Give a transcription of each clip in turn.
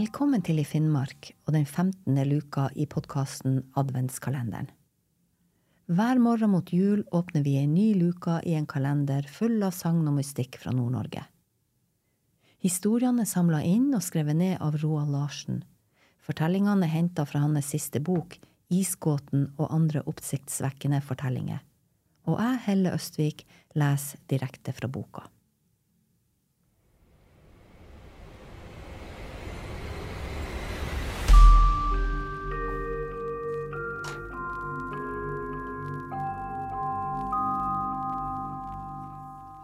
Velkommen til I Finnmark og den 15. luka i podkasten Adventskalenderen. Hver morgen mot jul åpner vi ei ny luka i en kalender full av sagn og mystikk fra Nord-Norge. Historiene er samla inn og skrevet ned av Roald Larsen. Fortellingene er henta fra hans siste bok, Isgåten og andre oppsiktsvekkende fortellinger. Og jeg, Helle Østvik, leser direkte fra boka.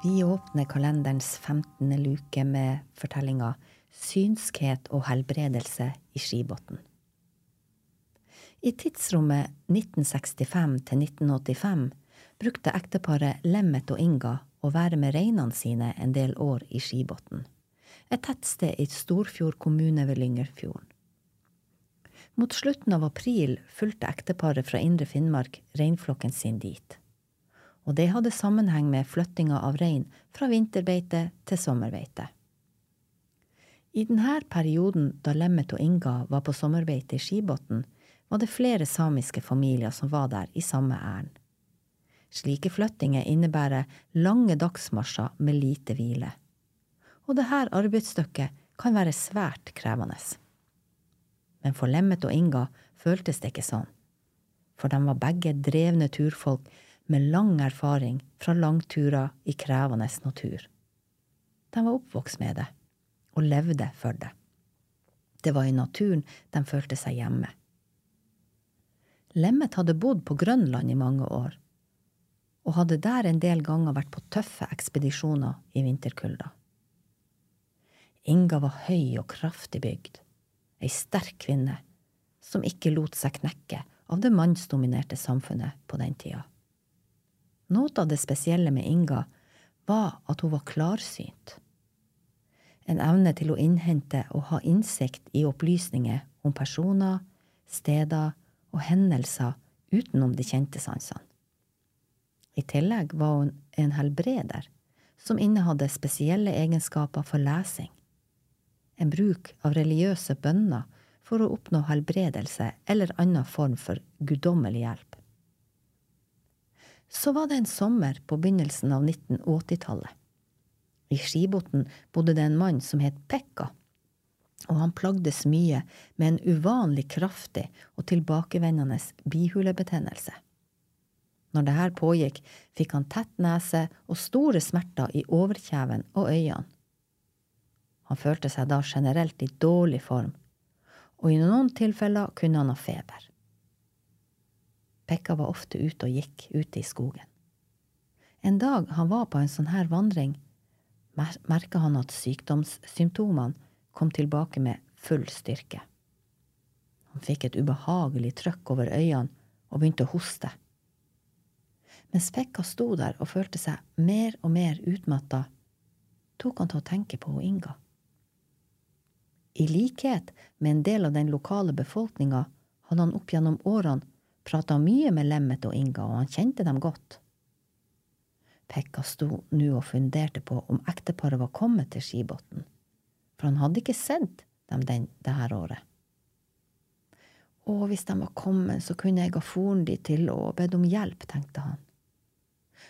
Vi åpner kalenderens 15. luke med fortellinga Synskhet og helbredelse i Skibotn. I tidsrommet 1965 til 1985 brukte ekteparet Lemmet og Inga å være med reinene sine en del år i Skibotn, et tettsted i Storfjord kommune ved Lyngerfjorden. Mot slutten av april fulgte ekteparet fra Indre Finnmark reinflokken sin dit og det hadde sammenheng med flyttinga av rein fra vinterbeite til sommerbeite. I denne perioden da Lemmet og Inga var på sommerbeite i Skibotn, var det flere samiske familier som var der i samme ærend. Slike flyttinger innebærer lange dagsmarsjer med lite hvile. Og dette arbeidsstykket kan være svært krevende. Men for Lemmet og Inga føltes det ikke sånn. For de var begge drevne turfolk med lang erfaring fra langturer i krevende natur. De var oppvokst med det, og levde for det. Det var i naturen de følte seg hjemme. Lemmet hadde bodd på Grønland i mange år, og hadde der en del ganger vært på tøffe ekspedisjoner i vinterkulda. Inga var høy og kraftig bygd, ei sterk kvinne som ikke lot seg knekke av det mannsdominerte samfunnet på den tida. Noe av det spesielle med Inga var at hun var klarsynt. En evne til å innhente og ha innsikt i opplysninger om personer, steder og hendelser utenom de kjente sansene. I tillegg var hun en helbreder som innehadde spesielle egenskaper for lesing, en bruk av religiøse bønner for å oppnå helbredelse eller annen form for guddommelig hjelp. Så var det en sommer på begynnelsen av 1980-tallet. I Skibotn bodde det en mann som het Pekka, og han plagdes mye med en uvanlig kraftig og tilbakevendende bihulebetennelse. Når det her pågikk, fikk han tett nese og store smerter i overkjeven og øynene. Han følte seg da generelt i dårlig form, og i noen tilfeller kunne han ha feber. Pekka var ofte ute og gikk ute i skogen. En dag han var på en sånn her vandring, merka han at sykdomssymptomene kom tilbake med full styrke. Han fikk et ubehagelig trøkk over øynene og begynte å hoste. Mens Pekka sto der og følte seg mer og mer utmatta, tok han til å tenke på Inga. I likhet med en del av den lokale befolkninga hadde han opp gjennom årene prata mye med Lemmet og Inga, og han kjente dem godt. Pekka sto nå og funderte på om ekteparet var kommet til Skibotn, for han hadde ikke sett dem den, det her året. Å, hvis de var kommet, så kunne jeg ha foren de til og bedt om hjelp, tenkte han.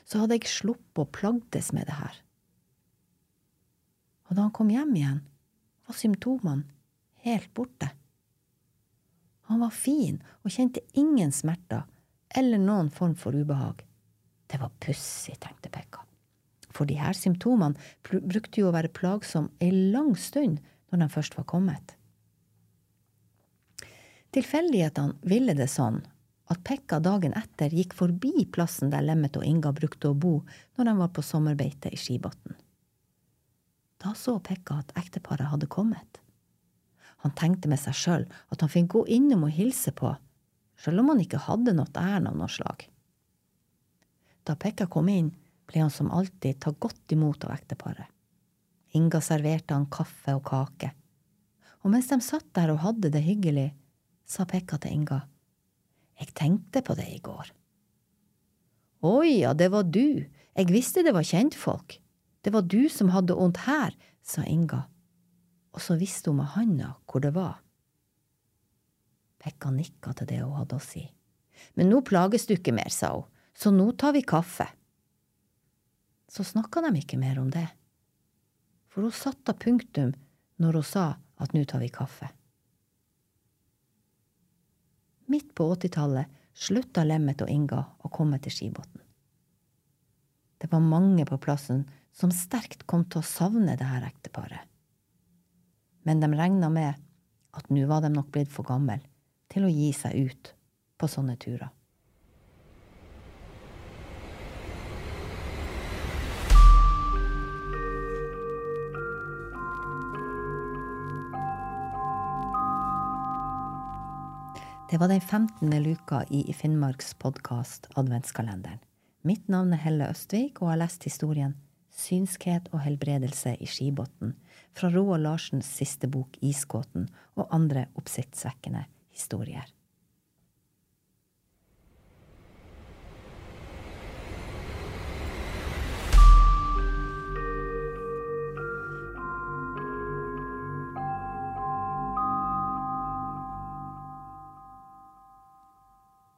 Så hadde jeg sluppet å plagdes med det her. Og da han kom hjem igjen, var symptomene helt borte. Han var fin og kjente ingen smerter eller noen form for ubehag. Det var pussig, tenkte Pekka, for de her symptomene brukte jo å være plagsomme ei lang stund når de først var kommet. Tilfeldighetene ville det sånn at Pekka dagen etter gikk forbi plassen der Lemmet og Inga brukte å bo når de var på sommerbeite i Skibotn. Da så Pekka at ekteparet hadde kommet. Han tenkte med seg sjøl at han fikk gå innom og hilse på, sjøl om han ikke hadde noe ærend av noe slag. Da Pekka kom inn, ble han som alltid tatt godt imot av ekteparet. Inga serverte han kaffe og kake, og mens de satt der og hadde det hyggelig, sa Pekka til Inga, jeg tenkte på det i går. Å ja, det var du, jeg visste det var kjentfolk, det var du som hadde vondt her, sa Inga og så visste hun med handa hvor det var. Pekka nikka til det hun hadde å si. Men nå plages du ikke mer, sa hun, så nå tar vi kaffe. Så snakka de ikke mer om det, for hun satte punktum når hun sa at nå tar vi kaffe. Midt på åttitallet slutta Lemmet og Inga å komme til Skibotn. Det var mange på plassen som sterkt kom til å savne det her ekteparet. Men de regna med at nå var de nok blitt for gamle til å gi seg ut på sånne turer. Det var den 15. luka i Finnmarks podkast Adventskalenderen. Mitt navn er Helle Østvik, og har lest historien Synskhet og helbredelse i Skibotn fra Roald Larsens siste bok Isgåten og andre oppsiktsvekkende historier.